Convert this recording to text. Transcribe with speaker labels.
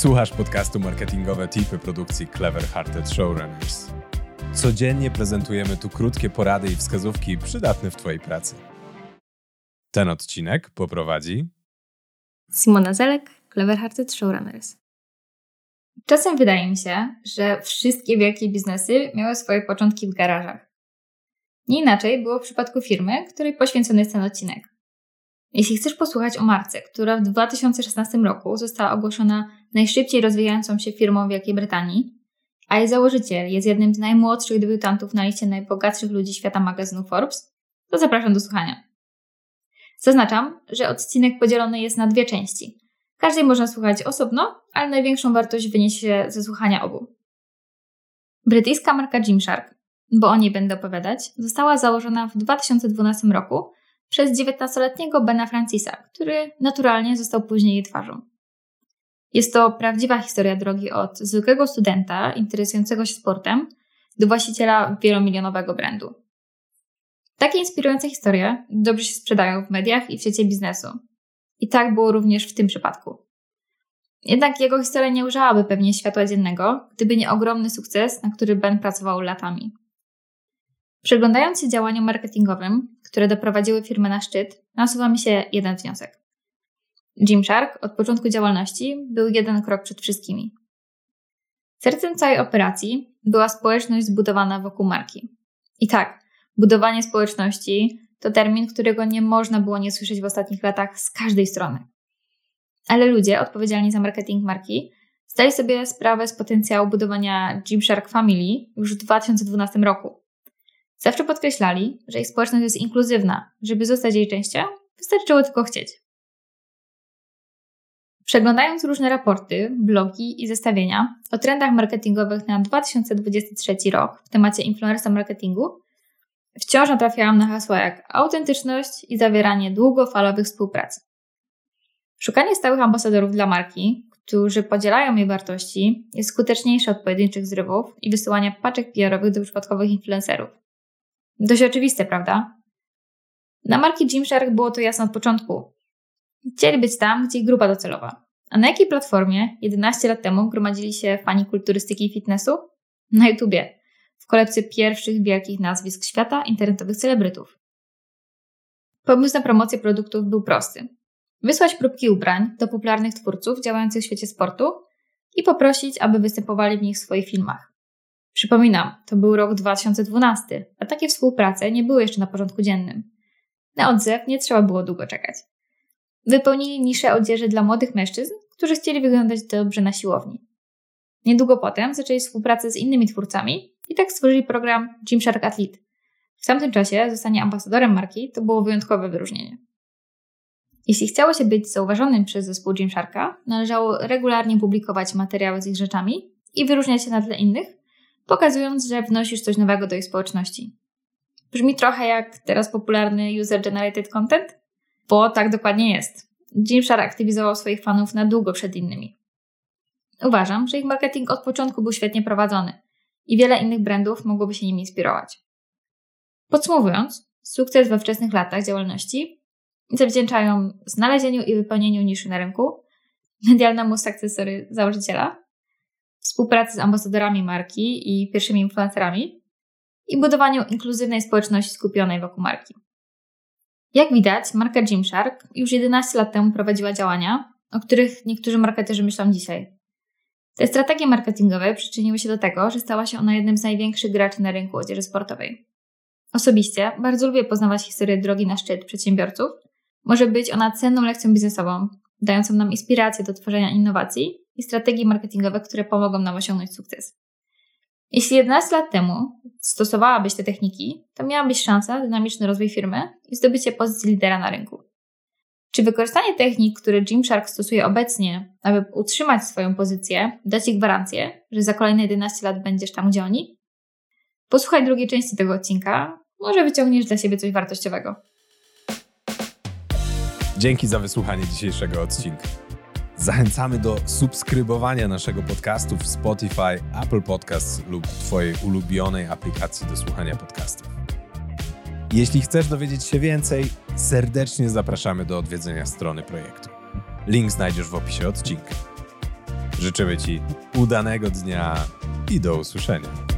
Speaker 1: Słuchasz podcastu Marketingowe Tipy produkcji Clever Hearted Showrunners. Codziennie prezentujemy tu krótkie porady i wskazówki przydatne w Twojej pracy. Ten odcinek poprowadzi
Speaker 2: Simona Zelek, Clever Hearted Showrunners. Czasem wydaje mi się, że wszystkie wielkie biznesy miały swoje początki w garażach. Nie inaczej było w przypadku firmy, której poświęcony jest ten odcinek. Jeśli chcesz posłuchać o marce, która w 2016 roku została ogłoszona najszybciej rozwijającą się firmą Wielkiej Brytanii, a jej założyciel jest jednym z najmłodszych debiutantów na liście najbogatszych ludzi świata magazynu Forbes, to zapraszam do słuchania. Zaznaczam, że odcinek podzielony jest na dwie części. Każdej można słuchać osobno, ale największą wartość wyniesie ze słuchania obu. Brytyjska marka Gymshark, bo o niej będę opowiadać, została założona w 2012 roku przez 19-letniego Bena Francisa, który naturalnie został później jej twarzą. Jest to prawdziwa historia drogi od zwykłego studenta interesującego się sportem do właściciela wielomilionowego brandu. Takie inspirujące historie dobrze się sprzedają w mediach i w świecie biznesu. I tak było również w tym przypadku. Jednak jego historia nie ujrzałaby pewnie światła dziennego, gdyby nie ogromny sukces, na który Ben pracował latami. Przeglądając się działaniom marketingowym, które doprowadziły firmę na szczyt, nasuwa mi się jeden wniosek. Gymshark od początku działalności był jeden krok przed wszystkimi. Sercem całej operacji była społeczność zbudowana wokół marki. I tak, budowanie społeczności to termin, którego nie można było nie słyszeć w ostatnich latach z każdej strony. Ale ludzie odpowiedzialni za marketing marki zdali sobie sprawę z potencjału budowania Gymshark Family już w 2012 roku. Zawsze podkreślali, że ich społeczność jest inkluzywna. Żeby zostać jej częścią, wystarczyło tylko chcieć. Przeglądając różne raporty, blogi i zestawienia o trendach marketingowych na 2023 rok w temacie influencer marketingu, wciąż natrafiałam na hasła jak autentyczność i zawieranie długofalowych współpracy. Szukanie stałych ambasadorów dla marki, którzy podzielają jej wartości, jest skuteczniejsze od pojedynczych zrywów i wysyłania paczek PR-owych do przypadkowych influencerów. Dość oczywiste, prawda? Na marki Gymshark było to jasne od początku. Chcieli być tam, gdzie ich grupa docelowa. A na jakiej platformie 11 lat temu gromadzili się fani kulturystyki i fitnessu? Na YouTubie, w kolekcji pierwszych wielkich nazwisk świata internetowych celebrytów. Pomysł na promocję produktów był prosty. Wysłać próbki ubrań do popularnych twórców działających w świecie sportu i poprosić, aby występowali w nich w swoich filmach. Przypominam, to był rok 2012, a takie współprace nie były jeszcze na porządku dziennym. Na odzew nie trzeba było długo czekać. Wypełnili niszę odzieży dla młodych mężczyzn, którzy chcieli wyglądać dobrze na siłowni. Niedługo potem zaczęli współpracę z innymi twórcami i tak stworzyli program Gymshark Athlete. W tamtym czasie zostanie ambasadorem marki to było wyjątkowe wyróżnienie. Jeśli chciało się być zauważonym przez zespół Gymsharka, należało regularnie publikować materiały z ich rzeczami i wyróżniać się na tle innych, pokazując, że wnosisz coś nowego do ich społeczności. Brzmi trochę jak teraz popularny user-generated content, bo tak dokładnie jest. Gymshark aktywizował swoich fanów na długo przed innymi. Uważam, że ich marketing od początku był świetnie prowadzony i wiele innych brandów mogłoby się nim inspirować. Podsumowując, sukces we wczesnych latach działalności zawdzięczają znalezieniu i wypełnieniu niszy na rynku, medialnemu sukcesory założyciela, współpracy z ambasadorami marki i pierwszymi influencerami i budowaniu inkluzywnej społeczności skupionej wokół marki. Jak widać, marka Gymshark już 11 lat temu prowadziła działania, o których niektórzy marketerzy myślą dzisiaj. Te strategie marketingowe przyczyniły się do tego, że stała się ona jednym z największych graczy na rynku odzieży sportowej. Osobiście bardzo lubię poznawać historię drogi na szczyt przedsiębiorców. Może być ona cenną lekcją biznesową, dającą nam inspirację do tworzenia innowacji i strategii marketingowych, które pomogą nam osiągnąć sukces. Jeśli 11 lat temu stosowałabyś te techniki, to miałabyś szansę na dynamiczny rozwój firmy i zdobycie pozycji lidera na rynku. Czy wykorzystanie technik, które Gymshark stosuje obecnie, aby utrzymać swoją pozycję, da Ci gwarancję, że za kolejne 11 lat będziesz tam, gdzie oni? Posłuchaj drugiej części tego odcinka, może wyciągniesz dla siebie coś wartościowego.
Speaker 1: Dzięki za wysłuchanie dzisiejszego odcinka. Zachęcamy do subskrybowania naszego podcastu w Spotify, Apple Podcasts lub Twojej ulubionej aplikacji do słuchania podcastów. Jeśli chcesz dowiedzieć się więcej, serdecznie zapraszamy do odwiedzenia strony projektu. Link znajdziesz w opisie odcinka. Życzymy Ci udanego dnia i do usłyszenia.